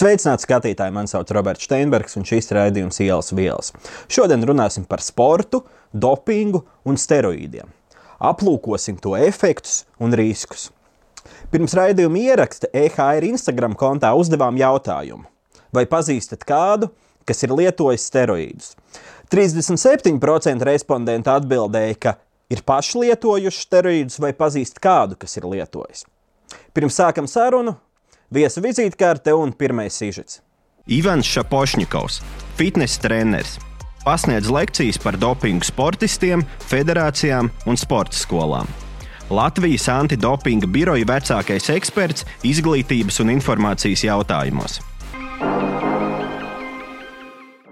Sveicināti skatītāji! Mani sauc Roberts Steinbergs, un šīs raidījums Ielas vielas. Šodien runāsim par sportu, dopingu un steroīdiem. Aplūkosim to efektus un riskus. Pirms raidījuma ieraksta EHR Instagram kontā uzdevām jautājumu: vai pazīstat kādu, kas ir lietojis steroīdus? 37% respondentu atbildēja, ka ir paši lietojuši steroīdus vai pazīst kādu, kas ir lietojis. Pirms sākam sarunu, Viesa vizītkarte un pirmais sižets. Ivans Šapošņikovs, fitnesa treneris, pasniedz lekcijas par dopingu sportistiem, federācijām un sporta skolām. Latvijas antidopinga biroja vecākais eksperts izglītības un informācijas jautājumos.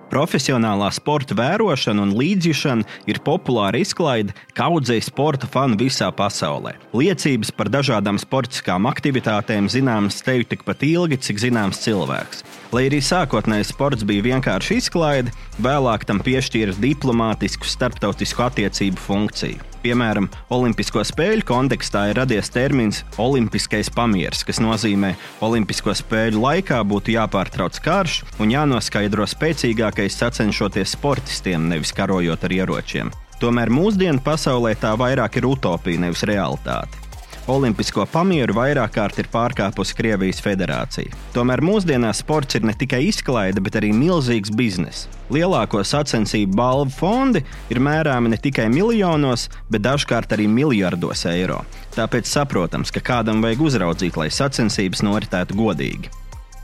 Profesionālā sporta vērošana un līdzjūšana ir populāra izklaide kaudzei sporta fanu visā pasaulē. Liecības par dažādām sportiskām aktivitātēm zināmas teju tikpat ilgi, cik zināms cilvēks. Lai arī sākotnēji sports bija vienkārši izklaide, vēlāk tam piešķīra diplomātisku starptautisku attiecību funkciju. Piemēram, Olimpisko spēļu kontekstā ir radies termins olimpiskais pamieris, kas nozīmē, ka Olimpisko spēļu laikā būtu jāpārtrauc karš un jānoskaidro spēcīgākais sacenšoties sportistiem, nevis karojot ar ieročiem. Tomēr mūsdienu pasaulē tā vairāk ir utopija, nevis realitāte. Olimpisko pamieru vairāk kārt ir pārkāpusi Krievijas federācija. Tomēr mūsdienās sports ir ne tikai izklaide, bet arī milzīgs bizness. Lielāko sacensību balvu fondi ir mērāmi ne tikai miljonos, bet dažkārt arī miljardos eiro. Tāpēc saprotams, ka kādam vajag uzraudzīt, lai sacensības noritētu godīgi.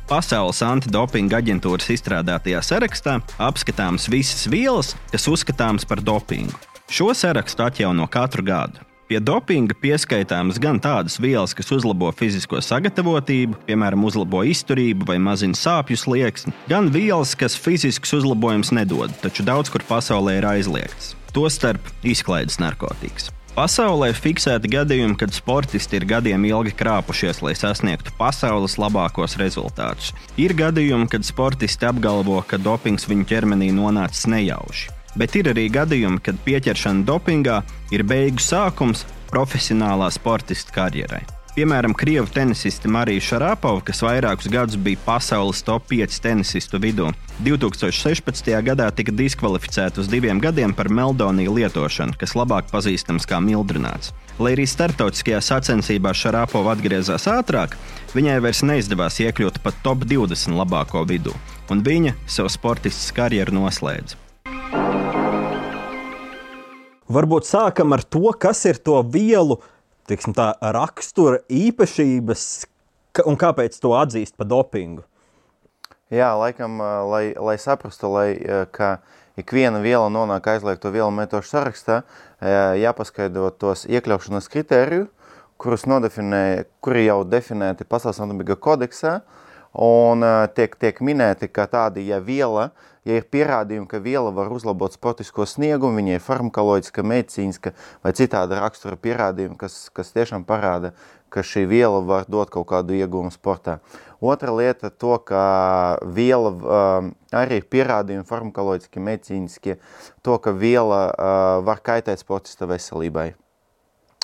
Pasaules antidopinga aģentūras izstrādātajā sarakstā apskatāmas visas vielas, kas uzskatāmas par dopingu. Šo sarakstu atjauno katru gadu. Pie dopinga pieskaitāmas gan tādas vielas, kas uzlabo fizisko sagatavotību, piemēram, uzlabo izturību vai mazina sāpju slieksni, gan vielas, kas fizisks uzlabojums nedod, taču daudz kur pasaulē ir aizliegtas. Tostarp izklaides narkotikas. Pasaulē ir fiksēti gadījumi, kad sportisti ir gadiem ilgi krāpušies, lai sasniegtu pasaules labākos rezultātus. Ir gadījumi, kad sportisti apgalvo, ka dopings viņu ķermenī nonācis nejauši bet ir arī gadījumi, kad pieķeršana dopingā ir beigu sākums profesionālā sportista karjerai. Piemēram, krievu tenisiste Marija Šarapova, kas vairākus gadus bija pasaules top 5 tenisistu vidū, 2016. gadā tika diskvalificēta uz diviem gadiem par meldoniju lietošanu, kas labāk pazīstams kā mildrināts. Lai arī starptautiskajā sacensībā Šarapova atgriezās ātrāk, viņai vairs neizdevās iekļūt pat top 20 labāko vidū, un viņa savu sportistas karjeru noslēdza. Varbūt sākam ar to, kas ir to vielu tiksim, tā, rakstura īpašības un kāpēc to atzīst par dopingu. Jā, laikam, lai, lai saprastu, lai, ka ikviena viela nonāk aizliegto vielu metožu sarakstā, jāpaskaidro tos iekļaušanas kritēriju, kurus nodefinē, kuri jau definēti Pasaules anatomika kodeksā, un tiek, tiek minēti, ka tādi, ja viela ja ir pierādījumi, ka viela var uzlabot sportisko sniegumu, viņa ir farmakoloģiska, medicīniska vai citāda rakstura pierādījumi, kas, kas tiešām parāda, ka šī viela var dot kaut kādu iegūmu sportā. Otra lieta to, ka viela uh, arī ir pierādījumi farmakoloģiski, medicīniski, to, ka viela uh, var kaitēt sportista veselībai.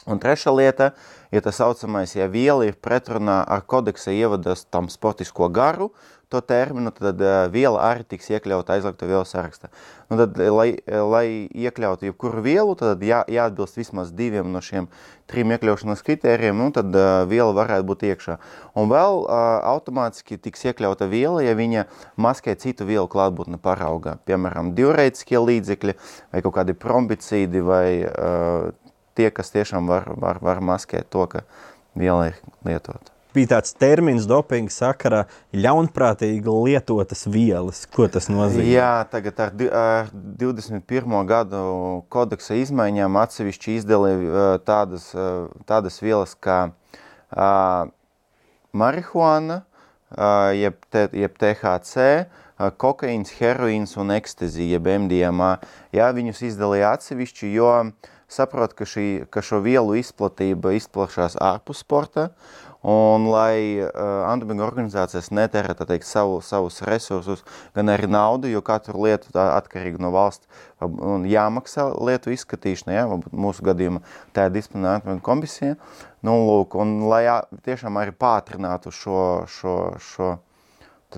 Un trešā lieta ir tas saucamais, ja viela ir pretrunā ar kodeksa ievadas tam sportisko garu, to terminu, tad uh, viela arī tiks iekļauta aizliegto vielu sarakstā. Nu, tad, lai, lai iekļautu jebkuru vielu, tad jā, jāatbilst vismaz diviem no šiem trim iekļaušanas kritērijiem, un tad uh, viela varētu būt iekšā. Un vēl uh, automātiski tiks iekļauta viela, ja viņa maskē citu vielu klātbūtni paraugā. Piemēram, diureitiskie līdzekļi vai kaut kādi prombicīdi vai uh, tie, kas tiešām var, var, var maskēt to, ka viela ir lietota bija tāds termins dopinga sakarā ļaunprātīgi lietotas vielas. Ko tas nozīmē? Jā, tagad ar, ar 21. gadu kodeksa izmaiņām atsevišķi izdalīja tādas, tādas vielas kā uh, marihuana, uh, jeb, te, jeb THC, uh, kokaīns, heroīns un ekstazija, jeb MDMA. Jā, viņus izdalīja atsevišķi, jo saprot, ka, šī, ka šo vielu izplatība izplašās ārpus sporta, Un lai uh, antidopinga organizācijas netērē teikt, savu, savus resursus, gan arī naudu, jo katru lietu atkarīgi no valsts un jāmaksā lietu izskatīšanai, ja, mūsu gadījumā tā ir disciplinārā antidopinga komisija. Nu, lūk, un lai jā, tiešām arī pātrinātu šo, šo, šo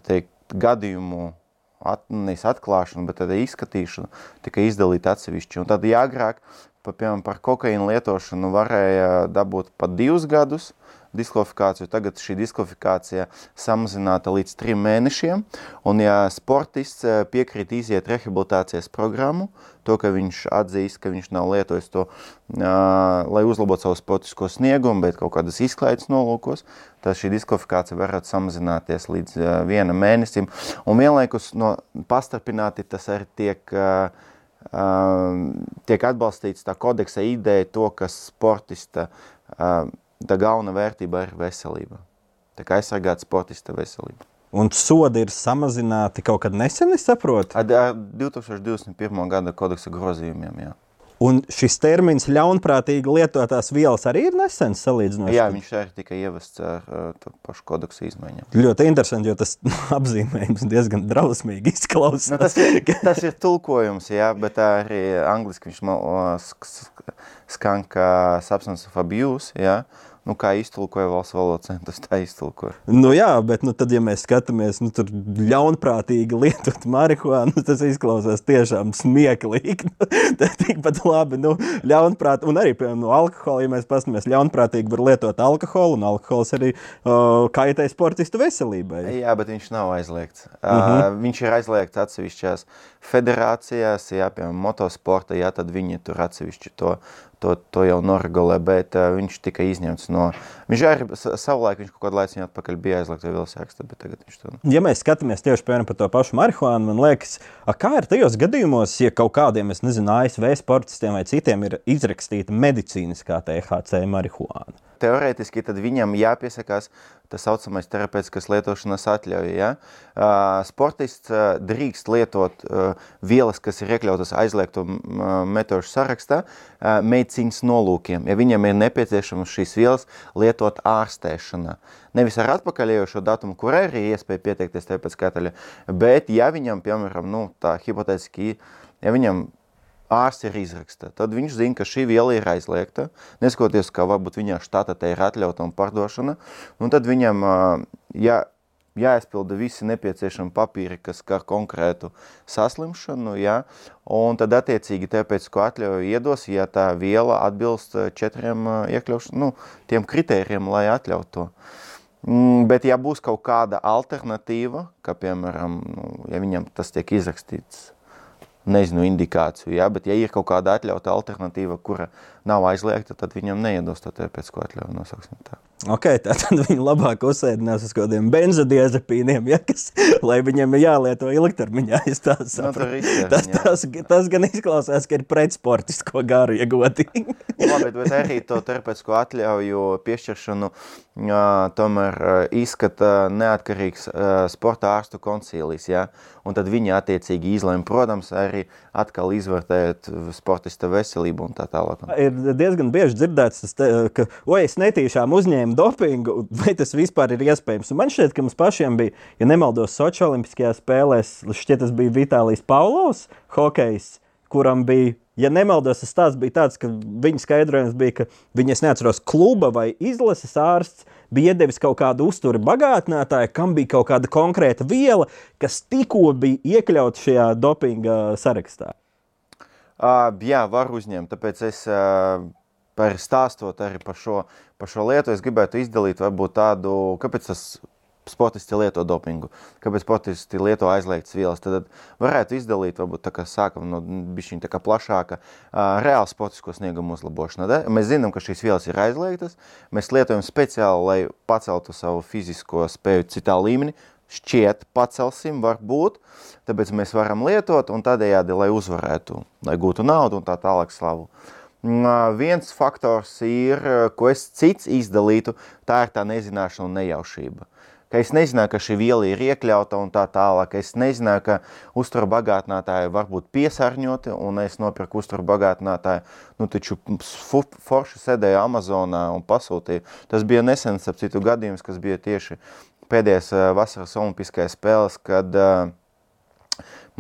teikt, gadījumu at, nevis atklāšana, bet tāda izskatīšana tika izdalīta atsevišķi. Un tad, agrāk, pa, piemēram, par kokaīnu lietošanu varēja dabūt pat divus gadus, diskvalifikāciju. Tagad šī diskvalifikācija samazināta līdz trim mēnešiem. Un, ja sportists eh, piekrīt iziet rehabilitācijas programmu, to, ka viņš atzīst, ka viņš nav lietojis to, lai uzlabotu savu sportisko sniegumu, bet kaut kādas izklaides nolūkos, tad šī diskvalifikācija varētu samazināties līdz vienam mēnesim. Un vienlaikus no pastarpināti tas arī tiek Uh, tiek atbalstīts tā kodeksa ideja, to, ka sportista uh, tā galvenā vērtība ir veselība. Tā kā aizsargāt sportista veselību. Un sodi ir samazināti kaut kad nesen, es saprotu? Ar, ar 2021. gada kodeksa grozījumiem, jā. Un šis termins ļaunprātīgi lietotās vielas arī ir nesens salīdzinoši. Jā, viņš arī tika ievests ar uh, pašu kodeksu izmaiņām. Ļoti interesanti, jo tas apzīmējums diezgan drausmīgi izklausās. Nu, tas, ir, tas ir tulkojums, jā, bet arī angliski viņš skan kā substance of abuse, jā. Nu, kā iztulkoja valsts valodas centrs, tā iztulkoja. Nu, jā, bet, nu, tad, ja mēs skatāmies, nu, tur ļaunprātīgi lietot marihuānu, nu, tas izklausās tiešām smieklīgi. tas tikpat labi, nu, ļaunprātīgi, un arī, piemēram, no alkohola, ja mēs paskatāmies, ļaunprātīgi var lietot alkoholu, un alkohols arī uh, kaitē sportistu veselībai. Jā, bet viņš nav aizliegts. Uh -huh. uh, viņš ir aizliegts atsevišķās federācijās, jā, piemēram, motosporta, jā, tad viņi tur atsevišķi to to, to jau noregulē, bet uh, viņš tika izņemts no. Viņš arī savulaik, viņš kaut kādu laiku atpakaļ bija aizliegts vai vēl sāksta, bet tagad viņš to. Ja mēs skatāmies tieši piemēram par to pašu marihuānu, man liekas, a, kā ir tajos gadījumos, ja kaut kādiem, es nezinu, ASV sportistiem vai citiem ir izrakstīta medicīniskā THC marihuāna? Teorētiski viņam jāpiesakās tā saucamais terapeitiskas lietošanas atļauja. Ja? Sportists drīkst lietot vielas, kas ir iekļautas aizliegto metožu sarakstā, medicīnas nolūkiem, ja viņam ir nepieciešams šīs vielas lietot ārstēšanā. Nevis ar atpakaļējošo datumu, kur arī iespēja pieteikties terapeitiskai atļauja, bet ja viņam, piemēram, nu, tā hipotētiski, ja viņam ārsts ir izraksta. Tad viņš zina, ka šī viela ir aizliegta, neskatoties, ka varbūt viņā štata te ir atļauta un pārdošana. Un tad viņam jā, jāizpilda visi nepieciešami papīri, kas skar konkrētu saslimšanu, jā, un tad attiecīgi tāpēc, ko atļauju iedos, ja tā viela atbilst četriem iekļaušanu, nu, tiem kritērijiem, lai atļautu to. Mm, bet ja būs kaut kāda alternatīva, ka, piemēram, nu, ja viņam tas tiek izrakstīts nezinu, indikāciju. Ja? Bet, ja ir kaut kāda atļauta alternatīva, kura nav aizliegta, tad viņam neiedos to pēc ko atļauju nosauksim tā. Ok, tad viņi labāk uzsēdinās uz kaut kādiem benzodiazepīniem, ja, kas, lai viņiem ir jālieto ilgtermiņā. Tā no, nu, tas, tas, tas gan izklausās, ka ir pretsportisko garu iegūti. Labi, bet arī to terapeitisko atļauju piešķiršanu uh, tomēr uh, izskata neatkarīgs uh, sporta ārstu koncīlijs. Ja? Un tad viņi attiecīgi izlēma, protams, arī atkal izvērtēt sportista veselību un tā tālāk. Ir diezgan bieži dzirdēts, te, ka, oi, es netīšām uzņēmu dopingu, vai tas vispār ir iespējams. Un man šķiet, ka mums pašiem bija, ja nemaldos, Sochi Olimpiskajās spēlēs, šķiet, tas bija Vitālijs Paulovs, hokejs, kuram bija ja nemaldos, tas tāds bija tāds, ka viņa skaidrojums bija, ka viņas neatceros kluba vai izlases ārsts bija iedevis kaut kādu uzturu bagātinātāju, kam bija kaut kāda konkrēta viela, kas tikko bija iekļauts šajā dopinga sarakstā. Uh, jā, var uzņemt, tāpēc es uh, par stāstot arī par šo, par šo lietu, es gribētu izdalīt varbūt tādu, kāpēc tas sportisti lieto dopingu, kāpēc sportisti lieto aizliegtas vielas, tad varētu izdalīt, varbūt tā kā sākam no bišķiņa tā kā plašāka, uh, reāli sportisko sniegumu uzlabošana. Da? Mēs zinām, ka šīs vielas ir aizliegtas, mēs lietojam speciāli, lai paceltu savu fizisko spēju citā līmenī, šķiet pacelsim, varbūt, tāpēc mēs varam lietot un tādējādi, lai uzvarētu, lai gūtu naudu un tā tālāk slavu. Viens faktors ir, ko es cits izdalītu, tā ir tā nezināšana un nejaušība. Ka es nezināju, ka šī viela ir iekļauta un tā tālāk. Es nezināju, ka uzturu bagātinātāji var būt piesārņoti, un es nopirku uzturu bagātinātāju. Nu, taču forši sēdēju Amazonā un pasūtīju. Tas bija nesens, ap citu gadījums, kas bija tieši pēdējais vasaras olimpiskais spēles, kad,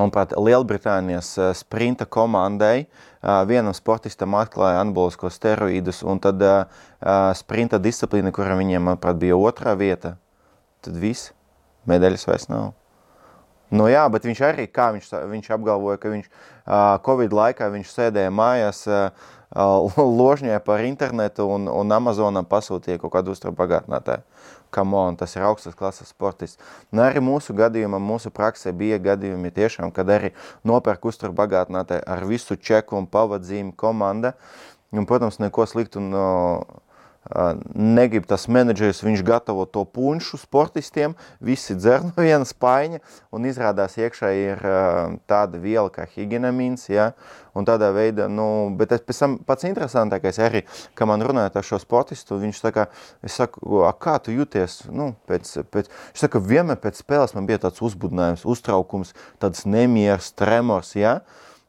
manuprāt, Lielbritānijas sprinta komandai vienam sportistam atklāja anabolisko steroīdus, un tad sprinta disciplīna, kura viņiem, manuprāt, bija otrā vieta, tad viss. Medaļas vairs nav. Nu, jā, bet viņš arī, viņš, viņš apgalvoja, ka viņš uh, Covid laikā viņš sēdēja mājās, uh, ložņoja par internetu un, un Amazonam pasūtīja kaut kādu uzturbagātinātāju. Come on, tas ir augstas klases sportists. Un arī mūsu gadījumā, mūsu praksē bija gadījumi tiešām, kad arī nopērk uzturbagātinātāju ar visu čeku un pavadzīmu komanda. Un, protams, neko sliktu no, negrib tas menedžeris, viņš gatavo to punšu sportistiem, visi dzer no vienas paiņa, un izrādās iekšā ir tāda viela kā higienamīns, ja, un tādā veidā, nu, bet es pēc tam pats interesantākais arī, ka man runājot ar šo sportistu, viņš saka, es saku, a, kā tu jūties, nu, pēc, pēc, viņš saka, vienmēr pēc spēles man bija tāds uzbudinājums, uztraukums, tāds nemieris, tremors, ja,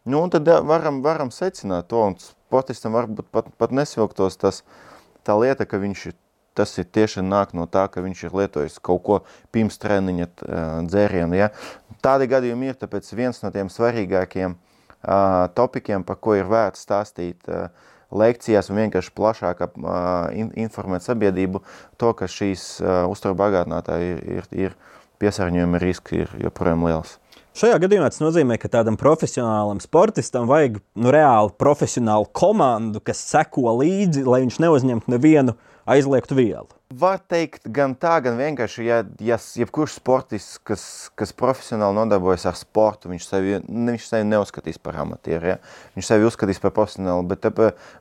nu, un tad varam, varam secināt to, un sportistam varbūt pat, pat nesvilktos tas, uh, tā lieta, ka viņš tas ir tieši nāk no tā, ka viņš ir lietojis kaut ko pirms treniņa dzērienu. Ja? Tādi gadījumi ir, tāpēc viens no tiem svarīgākiem uh, topikiem, par ko ir vērts stāstīt uh, lekcijās un vienkārši plašāk uh, in, informēt sabiedrību, to, ka šīs uzturbagātinātāji ir, ir, ir piesārņojuma riski ir joprojām liels. Šajā gadījumā tas nozīmē, ka tādam profesionālam sportistam vajag nu, reāli profesionālu komandu, kas seko līdzi, lai viņš neuzņemtu nevienu aizliegtu vielu. Var teikt, gan tā, gan vienkārši, ja, ja jebkurš sportists, kas, kas profesionāli nodarbojas ar sportu, viņš sevi, viņš sevi neuzskatīs par amatieru. Ja? Viņš sevi uzskatīs par profesionālu, bet,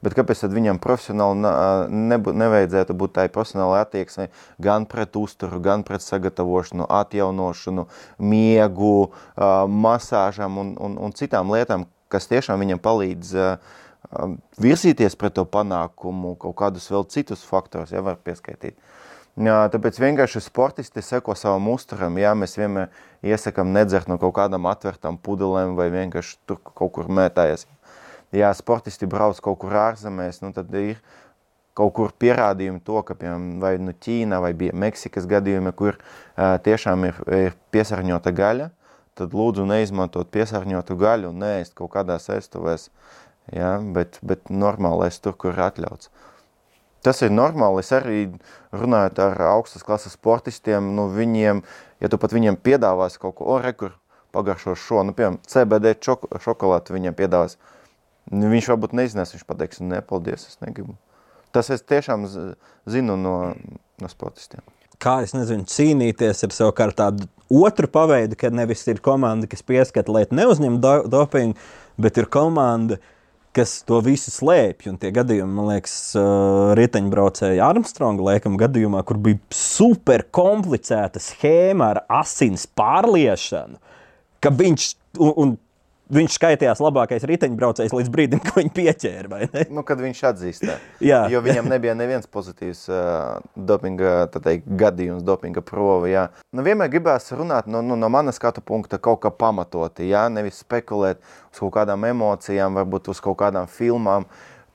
bet kāpēc tad viņam profesionāli nebu, nevajadzētu būt tai profesionālai attieksmei gan pret uzturu, gan pret sagatavošanu, atjaunošanu, miegu, masāžam un, un, un citām lietām, kas tiešām viņam palīdz uh, virzīties pret to panākumu, kaut kādus vēl citus faktorus, ja var pieskaitīt. Jā, tāpēc vienkārši sportisti seko savam uzturam. Jā, mēs vienmēr iesakām nedzert no kaut kādām atvērtām pudelēm vai vienkārši tur kaut kur mētājas. Ja sportisti brauc kaut kur ārzemēs, nu tad ir kaut kur pierādījumi to, ka, piemēram, vai nu Ķīna vai bija Meksikas gadījumi, kur uh, tiešām ir, ir piesārņota gaļa, tad lūdzu neizmantot piesārņotu gaļu un neēst kaut kādās ēstuvēs. Uh, ja, bet, bet normālais tur, kur ir atļauts. Tas ir normāli. Es arī runājot ar augstas klases sportistiem, nu viņiem, ja tu pat viņiem piedāvās kaut ko, o, rekur, pagaršo šo, nu, piemēram, CBD čok šokolātu viņiem piedāvās, nu, viņš varbūt nezinās, viņš pateiks, nepaldies, es negribu. Tas es tiešām zinu no, no sportistiem. Kā es nezinu, cīnīties ar savukārt tādu otru paveidu, kad nevis ir komanda, kas pieskata, lai neuzņem do dopingu, bet ir komanda, kas to visu slēpj. Un tie gadījumi, man liekas, uh, riteņbraucēja Armstronga laikam gadījumā, kur bija super komplicēta schēma ar asins pārliešanu, ka viņš, un, un viņš skaitījās labākais riteņbraucējs līdz brīdim, kad viņu pieķēra. Nu, kad viņš atzīst, jā. jo viņam nebija neviens pozitīvs uh, dopinga teikt, gadījums, dopinga prova. Jā. Nu, vienmēr gribās runāt no, no, no manas skatu punkta kaut kā pamatoti, jā? nevis spekulēt uz kaut kādām emocijām, varbūt uz kaut kādām filmām.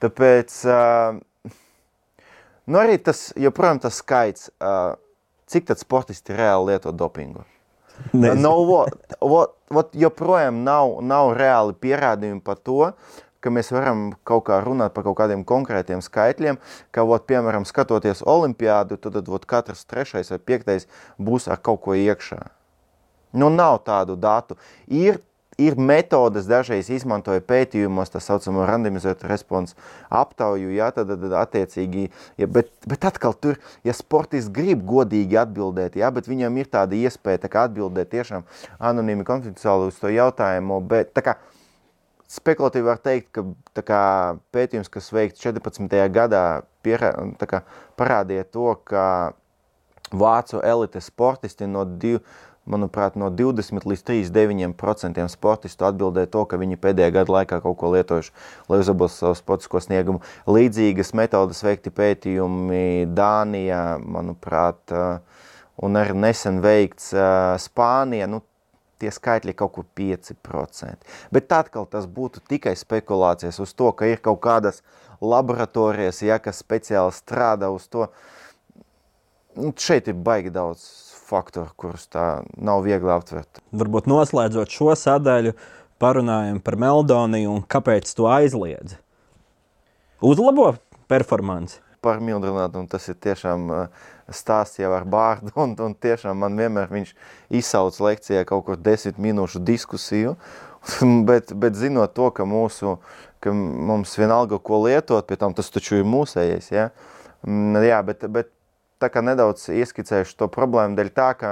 Tāpēc uh, nu, arī tas, joprojām tas skaits, uh, cik tad sportisti reāli lieto dopingu. Nav, vot, vot, vot joprojām nav, nav reāli pierādījumi par to, ka mēs varam kaut kā runāt par kaut kādiem konkrētiem skaitļiem, ka, vot, piemēram, skatoties olimpiādu, tad, tad vot, katrs trešais vai piektais būs ar kaut ko iekšā. Nu, nav tādu datu. Ir ir metodes, dažreiz izmantoja pētījumos, tā saucamo randomizētu responsu aptauju, ja, tad, tad attiecīgi, ja, bet, bet atkal tur, ja sportists grib godīgi atbildēt, ja, bet viņam ir tāda iespēja tā kā atbildēt tiešām anonīmi konfidenciāli uz to jautājumu, bet tā kā spekulatīvi var teikt, ka kā, pētījums, kas veikts 14. gadā, pierā, kā, parādīja to, ka vācu elites sportisti no divu manuprāt, no 20 līdz 39% sportistu atbildēja to, ka viņi pēdējā gada laikā kaut ko lietojuši, lai uzlabotu savu sportisko sniegumu. Līdzīgas metodas veikti pētījumi Dānijā, manuprāt, un arī nesen veikts Spānijā. Nu, tie skaitļi kaut kur 5%. Bet atkal tas būtu tikai spekulācijas uz to, ka ir kaut kādas laboratorijas, ja, kas speciāli strādā uz to. Nu, šeit ir baigi daudz faktori, kurus tā nav viegli aptvert. Varbūt noslēdzot šo sadaļu, parunājam par Meldoniju un kāpēc to aizliedz. Uzlabo performanci. par Mildrunātu, un tas ir tiešām stāsts jau ar bārdu, un, un tiešām man vienmēr viņš izsauc lekcijā kaut kur desmit minūšu diskusiju, bet, bet zinot to, ka mūsu, ka mums vienalga, ko lietot, pie tam tas taču ir mūsējais, ja? Mm, jā, bet, bet tā kā nedaudz ieskicējuši to problēmu dēļ tā, ka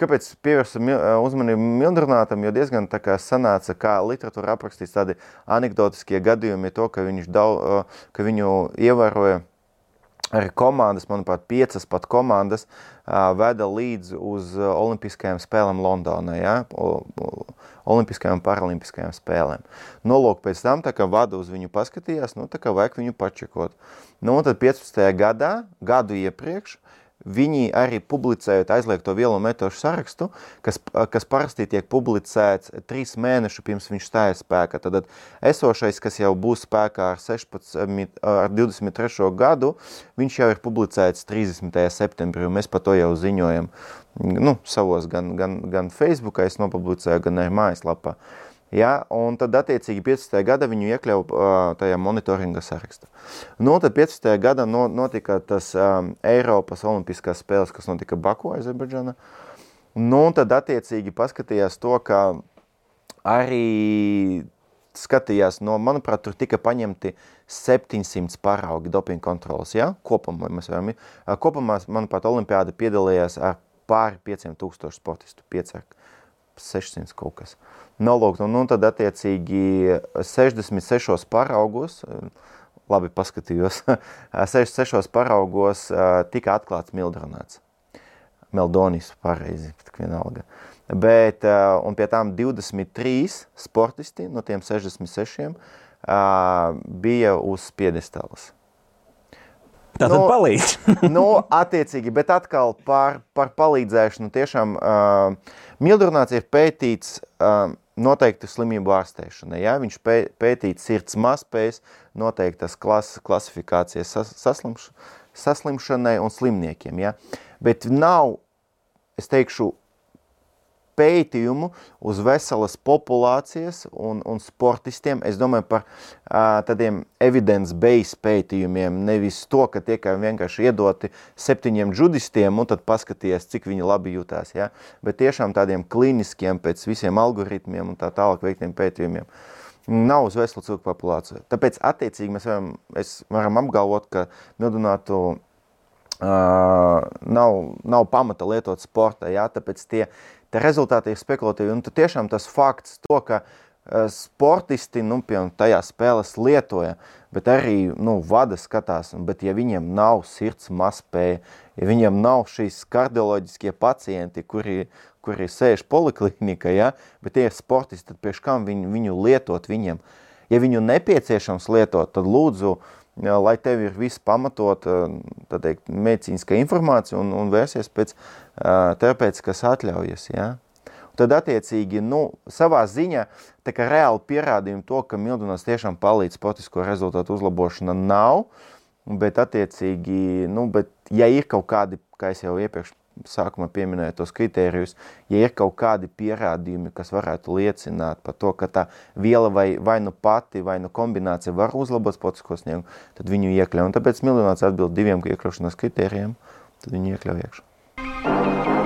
kāpēc pievērsa uzmanību Mildrunātam, jo diezgan tā kā sanāca, kā literatūra aprakstīts tādi anekdotiskie gadījumi, to, ka, daudz, ka viņu ievēroja komandas, manuprāt, piecas pat komandas veda līdz uz Olimpiskajām spēlēm Londonā, ja? Olimpiskajām un Paralimpiskajām spēlēm. Nolūk pēc tam, tā kā vada uz viņu paskatījās, nu, tā kā vajag viņu pačekot. Nu, un tad 15. gadā, gadu iepriekš, Viņi arī publicējot aizliegto vielu metožu sarakstu, kas, kas parasti tiek publicēts trīs mēnešu pirms viņš stājas spēkā. Tad esošais, kas jau būs spēkā ar, 16, ar 23. gadu, viņš jau ir publicēts 30. septembrī, un mēs par to jau ziņojam nu, savos gan, gan, gan Facebookā, es nopublicēju, gan arī mājaslapā. Uh, Ja, un tad, attiecīgi, 15. gada viņu iekļauja uh, tajā monitoringa sarakstā. Nu, tad 15. gada no, notika tas um, Eiropas Olimpiskās spēles, kas notika Baku, Azerbaidžana. Nu, tad, attiecīgi, paskatījās to, ka arī skatījās, no, manuprāt, tur tika paņemti 700 paraugi dopinga kontrolas. Ja? Kopumā, mēs varam, kopumā, manuprāt, Olimpiāda piedalījās ar pāri 5000 sportistu, 5 600 kaut kas. Nolūkt, un, un tad attiecīgi 66 paraugos, labi paskatījos, 66 paraugos tika atklāts Mildronāts. Meldonis pareizi, bet vienalga. Bet, un pie tām 23 sportisti no tiem 66 bija uz piedestālas. Tā tad nu, palīdz. nu, attiecīgi, bet atkal par, par palīdzēšanu tiešām uh, Mildrunāts ir pētīts uh, noteikti slimību ārstēšanai. Ja? Viņš pē, pētīts sirds mazspējas, noteiktas klas, klasifikācijas sas, saslimš, saslimšanai un slimniekiem. Ja? Bet nav, es teikšu, pētījumu uz veselas populācijas un, un sportistiem. Es domāju par uh, tādiem evidence-based pētījumiem, nevis to, ka tiek vienkārši iedoti septiņiem džudistiem un tad paskaties, cik viņi labi jutās. Ja? Bet tiešām tādiem kliniskiem pēc visiem algoritmiem un tā tālāk veiktiem pētījumiem. Nav uz veselu cilvēku populāciju. Tāpēc, attiecīgi, mēs varam, varam apgalvot, ka mildinātu uh, nav, nav pamata lietot sportā. Ja? Tāpēc tie Te rezultāti ir spekulatīvi. Un tiešām tas fakts, to, ka uh, sportisti nu, piemēram, tajā spēlēs lietoja, bet arī nu, vada skatās, bet ja viņiem nav sirds mazspēja, ja viņiem nav šīs kardioloģiskie pacienti, kuri, kuri sēž poliklinikā, ja, bet tie ir sportisti, tad priekš kam viņu, viņu lietot viņiem? Ja viņu nepieciešams lietot, tad lūdzu, ja, lai tev ir viss pamatot, teikt, medicīniskā informācija un, un vērsies pēc terapeitiskās atļaujas. Ja? Tad, attiecīgi, nu, savā ziņā tā kā reāli pierādījumi to, ka mildunās tiešām palīdz sportisko rezultātu uzlabošana nav, bet, attiecīgi, nu, bet, ja ir kaut kādi, kā es jau iepriekš sākumā pieminēju tos kritērijus, ja ir kaut kādi pierādījumi, kas varētu liecināt par to, ka tā viela vai, vai nu pati, vai nu kombinācija var uzlabot sportisko sniegu, tad viņu iekļauj. Un tāpēc miljonāts atbild diviem iekļaušanas kritērijiem, tad viņu iekļauj iekšā.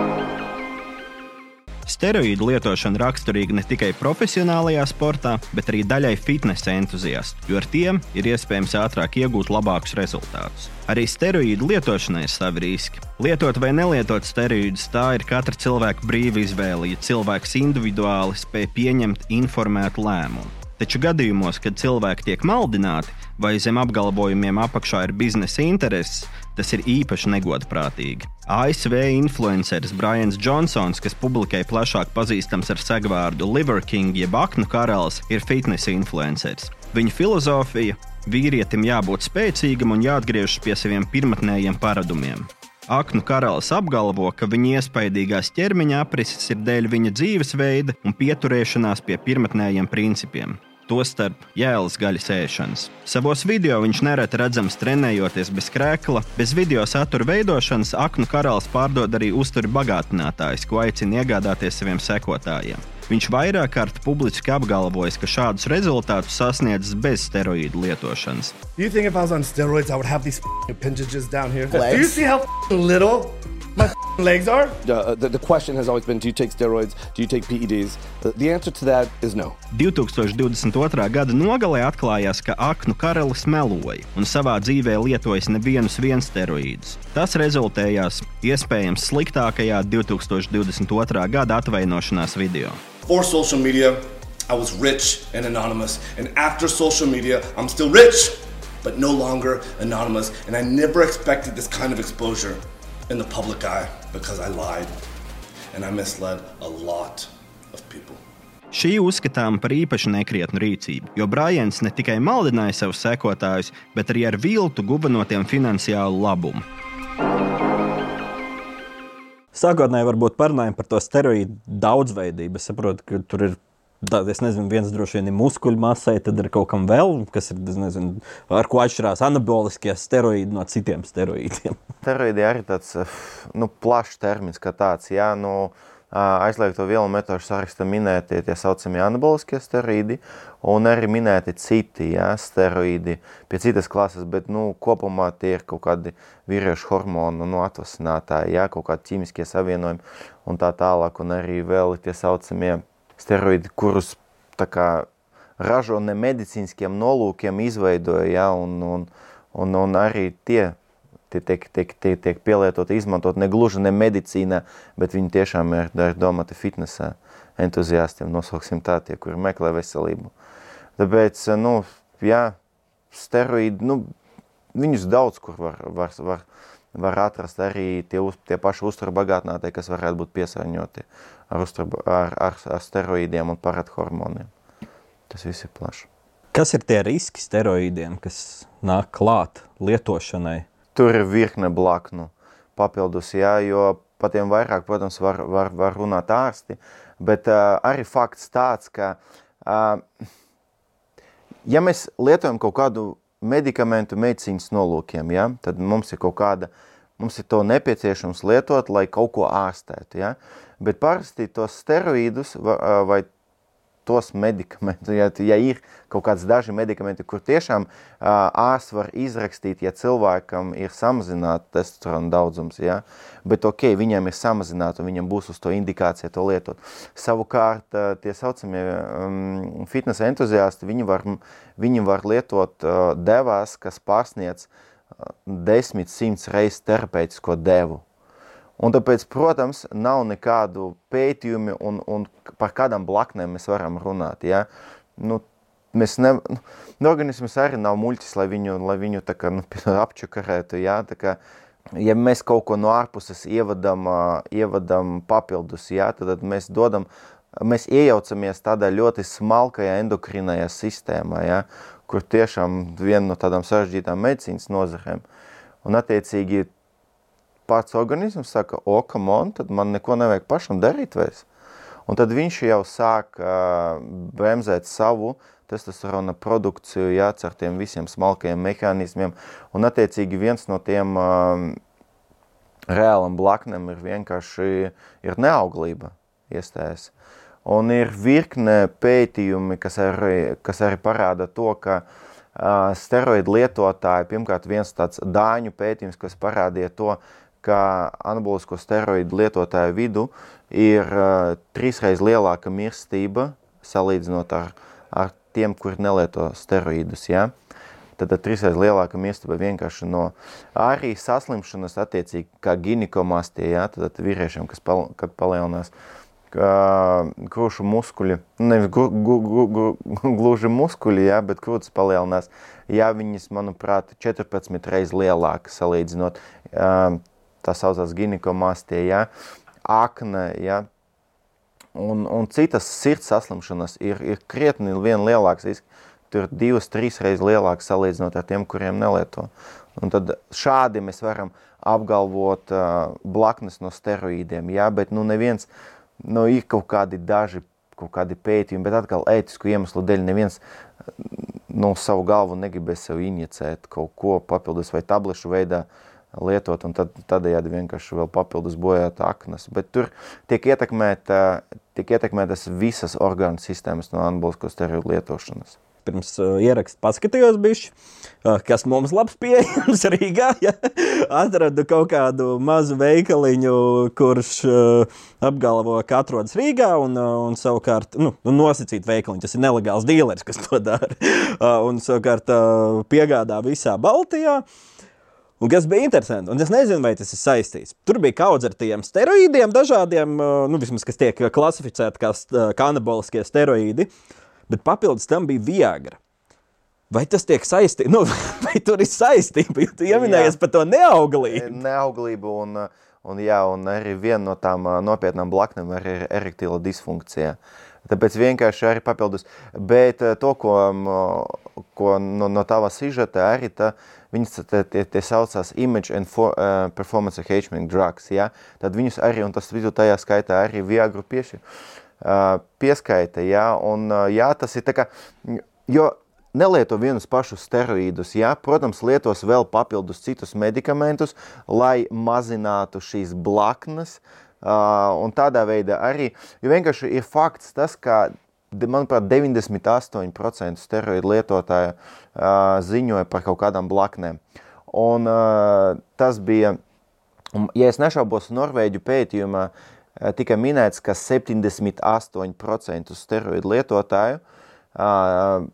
Steroīdu lietošana raksturīga ne tikai profesionālajā sportā, bet arī daļai fitnesa entuziastu, jo ar tiem ir iespējams ātrāk iegūt labākus rezultātus. Arī steroīdu lietošanai ir savi riski. Lietot vai nelietot steroīdus, tā ir katra cilvēka brīva izvēle, ja cilvēks individuāli spēj pieņemt informētu lēmumu. Taču gadījumos, kad cilvēki tiek maldināti vai zem apgalvojumiem apakšā ir biznesa intereses, tas ir īpaši negodprātīgi. ASV influenceris Brians Johnsons, kas publikai plašāk pazīstams ar segvārdu Liver King jeb aknu karalis, ir fitnesa influenceris. Viņa filozofija - vīrietim jābūt spēcīgam un jāatgriežas pie saviem pirmotnējiem paradumiem. Aknu karalis apgalvo, ka viņa iespaidīgās ķermeņa aprises ir dēļ viņa dzīvesveida un pieturēšanās pie pirmotnējiem principiem. Tostarp jēlas gaļas ēšanas. Savos video viņš nereti redzams trenējoties bez krēkla, bez video satura veidošanas aknu karalis pārdod arī uzturu bagātinātājs, ko aicina iegādāties saviem sekotājiem. Viņš vairāk kārt publiski apgalvojis, ka šādus rezultātus sasniedzis bez steroīdu lietošanas. You think if I was on steroids, I would have these appendages down here? Do you see how little my legs are? Uh, the, the question has always been do you take steroids? Do you take PEDs? The, the answer to that is no. 2022. gada nogalē atklājās, ka aknu karalis meloja un savā dzīvē lietojis nevienus viens steroīdus. Tas rezultējās iespējams sliktākajā 2022. gada atvainošanās video. For social media, I was rich and anonymous. And after social media, I'm still rich, but no longer anonymous. And I never expected this kind of exposure in the public eye because I lied and I misled a lot of people. Šī uzskatām par īpaši nekrietnu rīcību, jo Brāļens ne tikai maldināja savus sekotājus, bet arī ar viltu guva no tiem finansiālu labumu. Sākotnēji varbūt parunājam par to steroīdu daudzveidību. Es saprotu, ka tur ir. Tā, es nezinu, viens droši vien ir muskuļu masai, tad ir kaut kam vēl, kas ir, nezinu, ar ko atšķirās anaboliskie steroīdi no citiem steroīdiem. Steroīdi arī tāds nu, plašs termins, kā tāds. Jā, nu, aizliegto vielu metožu sarakstā minēti tie saucamie anaboliskie steroīdi, un arī minēti citi jā, steroīdi pie citas klases, bet nu, kopumā tie ir kaut kādi vīriešu hormonu nu, atvasinātāji, jā, kaut kādi ķīmiskie savienojumi un tā tālāk, un arī vēl tie saucamie steroīdi, kurus kā ražo ne medicīniskiem nolūkiem izveidoja, jā, un, un, un, un arī tie tie tiek, tiek, tiek, tiek pielietoti, izmantot ne gluži ne medicīnā, bet viņi tiešām ir, ir domāti fitnesā entuziastiem, nosauksim tā, tie, kuri meklē veselību. Tāpēc, nu, jā, steroīdi, nu, viņus daudz kur var, var, var, var atrast. Arī tie, uz, tie paši uzturbagātinātie, kas varētu būt piesārņoti ar, uztur, ar, ar, ar steroīdiem un parathormoniem. Tas viss ir plaši. Kas ir tie riski steroīdiem, kas nāk klāt lietošanai? tur ir virkne blaknu papildus, jā, jo par tiem vairāk, protams, var, var, var runāt ārsti, bet uh, arī fakts tāds, ka uh, ja mēs lietojam kaut kādu medikamentu medicīnas nolūkiem, ja, tad mums ir kaut kāda, mums ir to nepieciešams lietot, lai kaut ko ārstētu, ja, bet parasti tos steroīdus vai tos medikamentus, ja, ja ir kaut kāds daži medikamenti, kur tiešām ārsts var izrakstīt, ja cilvēkam ir samazināta testosterona daudzums, ja, bet ok, viņam ir samazināta un viņam būs uz to indikācija to lietot. Savukārt, tie saucamie um, fitness entuziasti, viņi var, viņi var lietot uh, devās, kas pārsniec uh, desmit, simts reizes terapeitisko devu. Un tāpēc, protams, nav nekādu pētījumu un, un par kādām blaknēm mēs varam runāt. Ja? Nu, mēs ne, nu, organisms arī nav muļķis, lai viņu, lai viņu tā kā, nu, apčakarētu. Ja? Tā kā, ja mēs kaut ko no ārpuses ievadam, ievadam papildus, ja? tad mēs dodam, mēs iejaucamies tādā ļoti smalkajā endokrinajā sistēmā, ja? kur tiešām viena no tādām sarežģītām medicīnas nozarēm. Un attiecīgi pats organisms saka, o, come on, tad man neko nevajag pašam darīt vairs. Un tad viņš jau sāk uh, bremzēt savu testosterona produkciju, jā, ar tiem visiem smalkajiem mehānismiem. Un attiecīgi viens no tiem uh, reālam blaknem ir vienkārši ir neauglība iestājas. Un ir virkne pētījumi, kas arī, kas arī parāda to, ka uh, steroidu lietotāji, pirmkārt viens tāds dāņu pētījums, kas parādīja to, uh, ka anabolisko steroīdu lietotāju vidu ir uh, trīsreiz lielāka mirstība salīdzinot ar, ar tiem, kuri nelieto steroīdus. Ja? Tad, tad trīsreiz lielāka mirstība vienkārši no arī saslimšanas attiecīgi kā ginikomastie, ja? tad, tad vīriešiem, kas pal, kad palielinās krūšu muskuļi, nevis gu, gu, gu, gu, gluži muskuļi, ja, bet krūtis palielinās, ja viņas, manuprāt, 14 reizes lielāka salīdzinot tā saucās ginikomastie, ja, akne, ja, un, un citas sirds saslimšanas ir, ir krietni vien lielāks risks. Tur ir divas, trīs reizes lielāks salīdzinot ar tiem, kuriem nelieto. Un tad šādi mēs varam apgalvot uh, blaknes no steroīdiem, jā, bet nu neviens, nu ir kaut kādi daži, kaut kādi pētījumi, bet atkal ētisku iemeslu dēļ neviens nu, savu galvu negribēs sev injicēt kaut ko papildus vai tablešu veidā lietot, un tad, tādējādi vienkārši vēl papildus bojāt aknas. Bet tur tiek, ietekmēta, tiek ietekmētas visas orgānu sistēmas no anabolisko steroīdu lietošanas pirms uh, ieraksta paskatījos, bišķi, uh, kas mums labs pieejams Rīgā. Ja? Atradu kaut kādu mazu veikaliņu, kurš uh, apgalvo, ka atrodas Rīgā un, uh, un savukārt nu, nu, nosacīt veikaliņu. Tas ir nelegāls dīlers, kas to dara. Uh, un savukārt uh, piegādā visā Baltijā. Un kas bija interesanti, un es nezinu, vai tas ir saistīts. Tur bija kaudzes ar tiem steroīdiem, dažādiem, nu, vismaz, kas tiek klasificēti kā kanaboliskie steroīdi. Uh, bet papildus tam bija Viagra. Vai tas tiek saistīts? Nu, vai tur ir saistība? Jūs pieminējāt par to neauglību. Neauglību un, un, jā, un arī viena no tām nopietnām blaknēm ir erektīla disfunkcija. Tāpēc vienkārši arī papildus. Bet to, ko, ko no, no tava sižeta arī tā, viņas tie, tie saucās image and for, uh, performance enhancement drugs, ja? tad viņus arī, un tas visu tajā skaitā arī Viagru piešķir. Uh, pieskaita. Jā, un, jā, tas ir tā kā, jo nelieto vienus pašus steroīdus. Ja? Protams, lietos vēl papildus citus medikamentus, lai mazinātu šīs blaknes. Un tādā veidā arī, jo vienkārši ir fakts tas, ka, manuprāt, 98% steroīdu lietotāju ziņoja par kaut kādām blaknēm. Un tas bija, ja es nešaubos, Norvēģu pētījumā uh, tika minēts, ka 78% steroīdu lietotāju uh,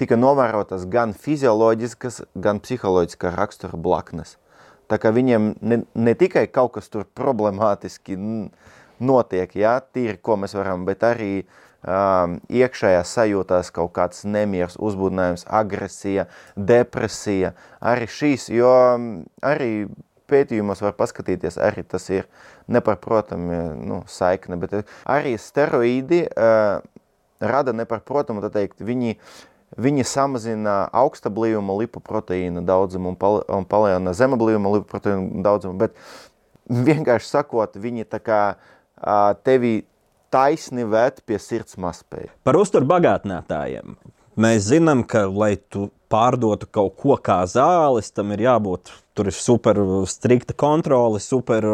tika novērotas gan fizioloģiskas, gan psiholoģiskas rakstura blaknes. Tā kā viņiem ne, ne tikai kaut kas tur problemātiski notiek, jā, tīri, ko mēs varam, bet arī um, iekšējā sajūtās kaut kāds nemieris, uzbudinājums, agresija, depresija, arī šīs, jo arī pētījumos var paskatīties, arī tas ir neparprotami nu, saikne, bet arī steroīdi uh, rada neparprotamu, tā teikt, viņi, viņi samazina augsta blīvuma lipoproteīna daudzumu un, pal un palielina zema blīvuma lipoproteīna daudzumu, bet vienkārši sakot, viņi tā kā uh, tevi taisni vēt pie sirds maspēja. Par uzturu bagātinātājiem. Mēs zinām, ka, lai tu pārdotu kaut ko kā zāles, tam ir jābūt. Tur ir super strikta kontrole, super,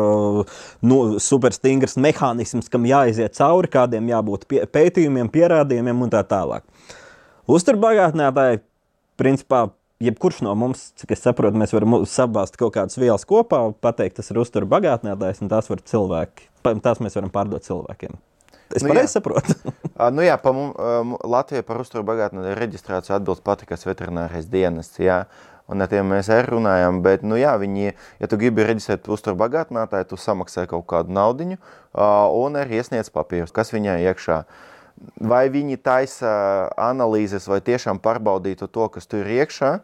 nu, super stingrs mehānisms, kam jāiziet cauri, kādiem jābūt pie, pētījumiem, pierādījumiem un tā tālāk. Uzturbagātinātāji, principā, jebkurš no mums, cik es saprotu, mēs varam sabāzt kaut kādas vielas kopā, pateikt, tas ir uzturbagātinātājs, un tās var cilvēki, tās mēs varam pārdot cilvēkiem. Es nu, pareizi saprotu. Nu, jā, pa Latvija par uzturu bagātinātāju reģistrāciju atbilst patikas veterinārais dienests. Jā. Un ar tiem mēs arī runājam, bet, nu jā, viņi, ja tu gribi reģistrēt uzturu bagātinātāju, tu samaksā kaut kādu naudiņu un arī iesniedz papīrus, kas viņai iekšā. Vai viņi taisa analīzes vai tiešām pārbaudītu to, kas tur ir iekšā,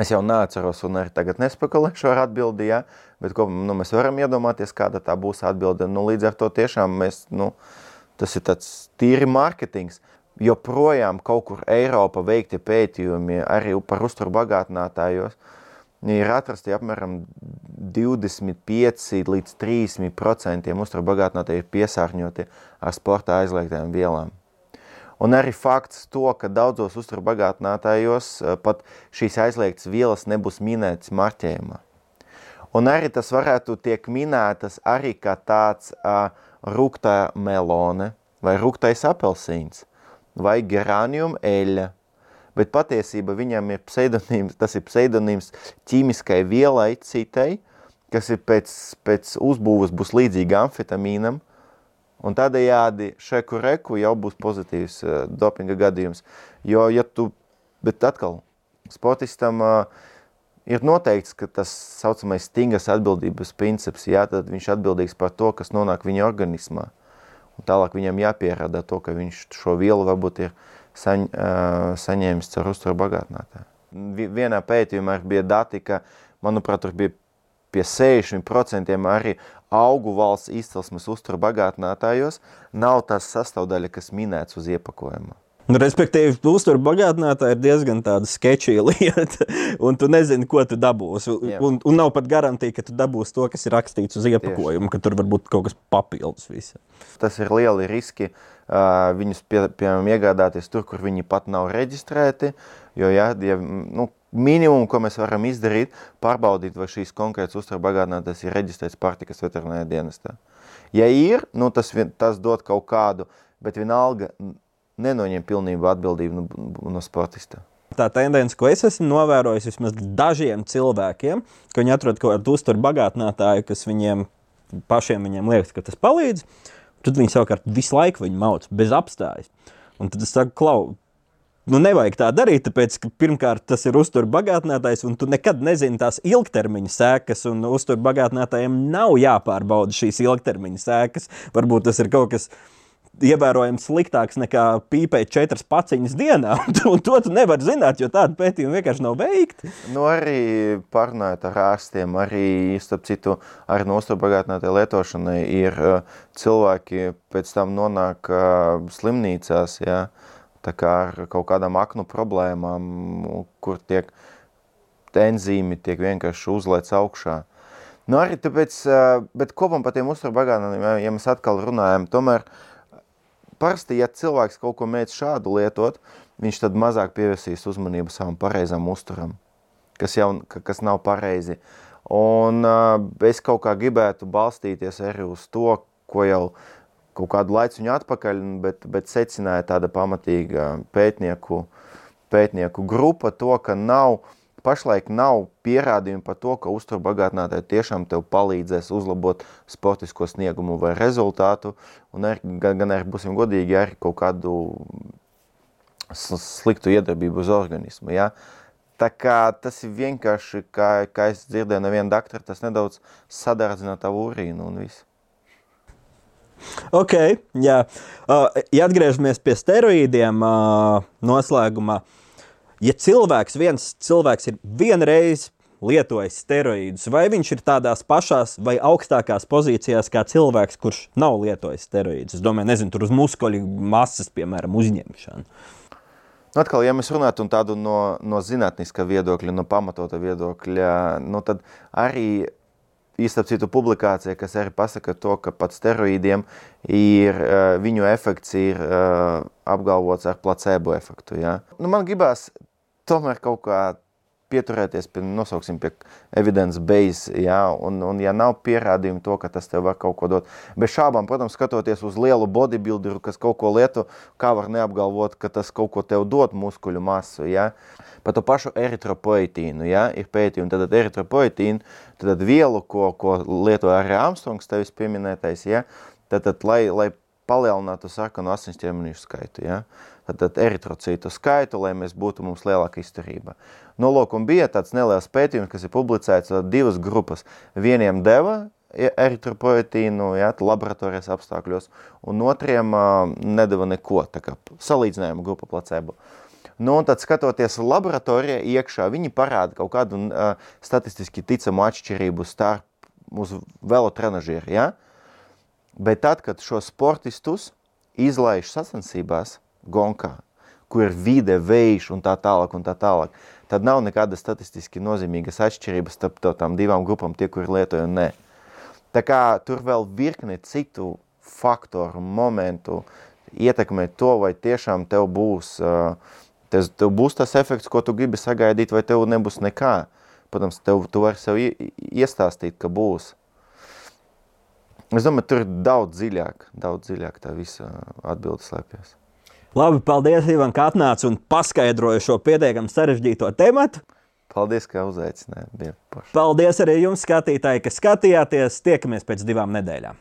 es jau neatceros un arī tagad nespekulēšu ar atbildi, jā, bet ko, nu, mēs varam iedomāties, kāda tā būs atbilde. Nu, līdz ar to tiešām mēs, nu, uh, Tas ir tāds tīri mārketings. Joprojām kaut kur Eiropā veikti pētījumi arī par uzturu bagātinātājos. Ir atrasti apmēram 25 līdz 30% uzturu bagātinātāji ir piesārņoti ar sporta aizliegtām vielām. Un arī fakts to, ka daudzos uzturu bagātinātājos eh, pat šīs aizliegtas vielas nebūs minētas marķējumā. Un arī tas varētu tiek minētas arī kā tāds uh, rūktā melone vai rūktais apelsīns vai gerānium eļļa. Bet patiesībā viņam ir pseidonīms, tas ir pseidonīms ķīmiskai vielai citai, kas ir pēc, pēc uzbūves būs līdzīga amfetamīnam, un tādējādi šeku reku jau būs pozitīvs uh, dopinga gadījums. Jo, ja tu, bet atkal, sportistam uh, ir noteikts, ka tas saucamais stingras atbildības princips, jā, tad viņš atbildīgs par to, kas nonāk viņa organismā. Un tālāk viņam jāpierāda to, ka viņš šo vielu varbūt ir saņ, uh, saņēmis caur uzturu bagātinātāju. Vienā pētījumā bija dati, ka, manuprāt, tur bija pie 60% arī augu valsts izcelsmes uzturu bagātinātājos nav tās sastāvdaļa, kas minēts uz iepakojuma. Nu, respektīvi, uzturu bagātinātā ir diezgan tāda sketčīga lieta, un tu nezini, ko tu dabūsi. Un, un nav pat garantija, ka tu dabūsi to, kas ir rakstīts uz iepakojuma, ka tur var būt kaut kas papildus. Visa. Tas ir lieli riski. Uh, viņus pie, piemēram iegādāties tur, kur viņi pat nav reģistrēti. Jo, ja, ja, nu, minimumu, ko mēs varam izdarīt, pārbaudīt, vai šīs konkrētas uzturu bagātinātājs ir reģistrēts pārtikas veterinārajā dienestā. Ja ir, nu tas, tas dod kaut kādu, bet vienalga nenoņem pilnību atbildību no, no sportista. Tā tendence, ko es esmu novērojis vismaz dažiem cilvēkiem, ka viņi atrod kaut kādu uzturu bagātinātāju, kas viņiem pašiem viņiem liekas, ka tas palīdz. Tad viņi savukārt visu laiku viņu mauc bez apstājas. Un tad es saku, klau, nu nevajag tā darīt, tāpēc, ka pirmkārt tas ir uzturu bagātinātājs, un tu nekad nezini tās ilgtermiņa sēkas, un uzturu bagātinātājiem nav jāpārbauda šīs ilgtermiņa sēkas. Varbūt tas ir kaut kas ievērojami sliktāks nekā pīpēt četras paciņas dienā, un un to tu nevari zināt, jo tādu pētījumu vienkārši nav veikti. Nu, arī parunājot ar ārstiem, arī, starp citu, ar nostopagātinātai lietošanai ir uh, cilvēki pēc tam nonāk uh, slimnīcās, jā, tā kā ar kaut kādām aknu problēmām, kur tiek enzīmi tiek vienkārši uzlēts augšā. Nu, arī tāpēc, uh, bet kopam par tiem uzturbagātinātājiem, ja mēs atkal runājam, tomēr parasti, ja cilvēks kaut ko mēdz šādu lietot, viņš tad mazāk pievērsīs uzmanību savam pareizam uzturam, kas, jau, ka- kas nav pareizi. Un uh, es kaut kā gribētu balstīties arī uz to, ko jau kaut kādu laiciņu atpakaļ, bet, bet secināja tāda pamatīga pētnieku, pētnieku grupa to, ka nav, pašlaik nav pierādījumi par to, ka uzturbagātinātāji tiešām tev palīdzēs uzlabot sportisko sniegumu vai rezultātu, un arī, gan, gan arī, būsim godīgi, arī kaut kādu sl- sliktu iedarbību uz organismu, ja? Tā kā tas ir vienkārši, kā, kā es dzirdēju no viena doktora, tas nedaudz sadardzina tavu urīnu un viss. Ok, jā. Uh, ja atgriežamies pie steroīdiem, uh, noslēgumā, ja cilvēks, viens cilvēks ir vienreiz lietojis steroīdus, vai viņš ir tādās pašās vai augstākās pozīcijās kā cilvēks, kurš nav lietojis steroīdus? Es domāju, nezinu, tur uz muskuļu masas, piemēram, uzņemšanu. Nu, atkal, ja mēs runātu un tādu no, no zinātniska viedokļa, no pamatota viedokļa, nu, tad arī īstenībā citu publikācija, kas arī pasaka to, ka pat steroīdiem ir, eh, viņu efekts ir eh, apgalvots ar placebo efektu. Ja? Nu, man gribās tomēr kaut kā pieturēties pie, nosauksim, pie evidence base, ja? un, un ja nav pierādījumu to, ka tas tev var kaut ko dot. Bez šābām, protams, skatoties uz lielu bodybuilderu, kas kaut ko lieto, kā var neapgalvot, ka tas kaut ko tev dod muskuļu masu, ja? Par to pašu eritropoetīnu, ja? ir pētījumi, tad eritropoetīnu, tad vielu, ko, ko lieto arī Armstrongs, tevis pieminētais, ja? tad, tad lai, lai palielinātu sarkanu asins ķermeņu skaitu, ja? Tad, tad eritrocītu skaitu, lai mēs būtu mums lielāka izturība. Nu, lūk, un bija tāds neliels pētījums, kas ir publicēts divas grupas. Vieniem deva eritropoetīnu, ja, laboratorijas apstākļos, un otriem uh, nedeva neko, tā kā salīdzinājuma grupa placebo. Nu, un tad, skatoties laboratorijā iekšā, viņi parāda kaut kādu uh, statistiski ticamu atšķirību starp uz velotrenažieru, ja? Bet tad, kad šo sportistus izlaiž sacensībās, gonkā, kur ir vide, vējš un tā tālāk, un tā tālāk, tad nav nekādas statistiski nozīmīgas atšķirības starp to, tām divām grupām, tie, kuri lietoja un nē. Tā kā tur vēl virkne citu faktoru, momentu ietekmē to, vai tiešām tev būs, uh, tev, būs tas efekts, ko tu gribi sagaidīt, vai tev nebūs nekā. Protams, tev, tu vari sev ie- iestāstīt, ka būs. Es domāju, tur ir daudz dziļāk, daudz dziļāk tā visa atbilde slēpjas. Labi, paldies, Ivan, ka atnāci un paskaidroji šo pietiekami sarežģīto tematu. Paldies, ka uzaicinājāt. Paldies arī jums, skatītāji, ka skatījāties. Tiekamies pēc divām nedēļām.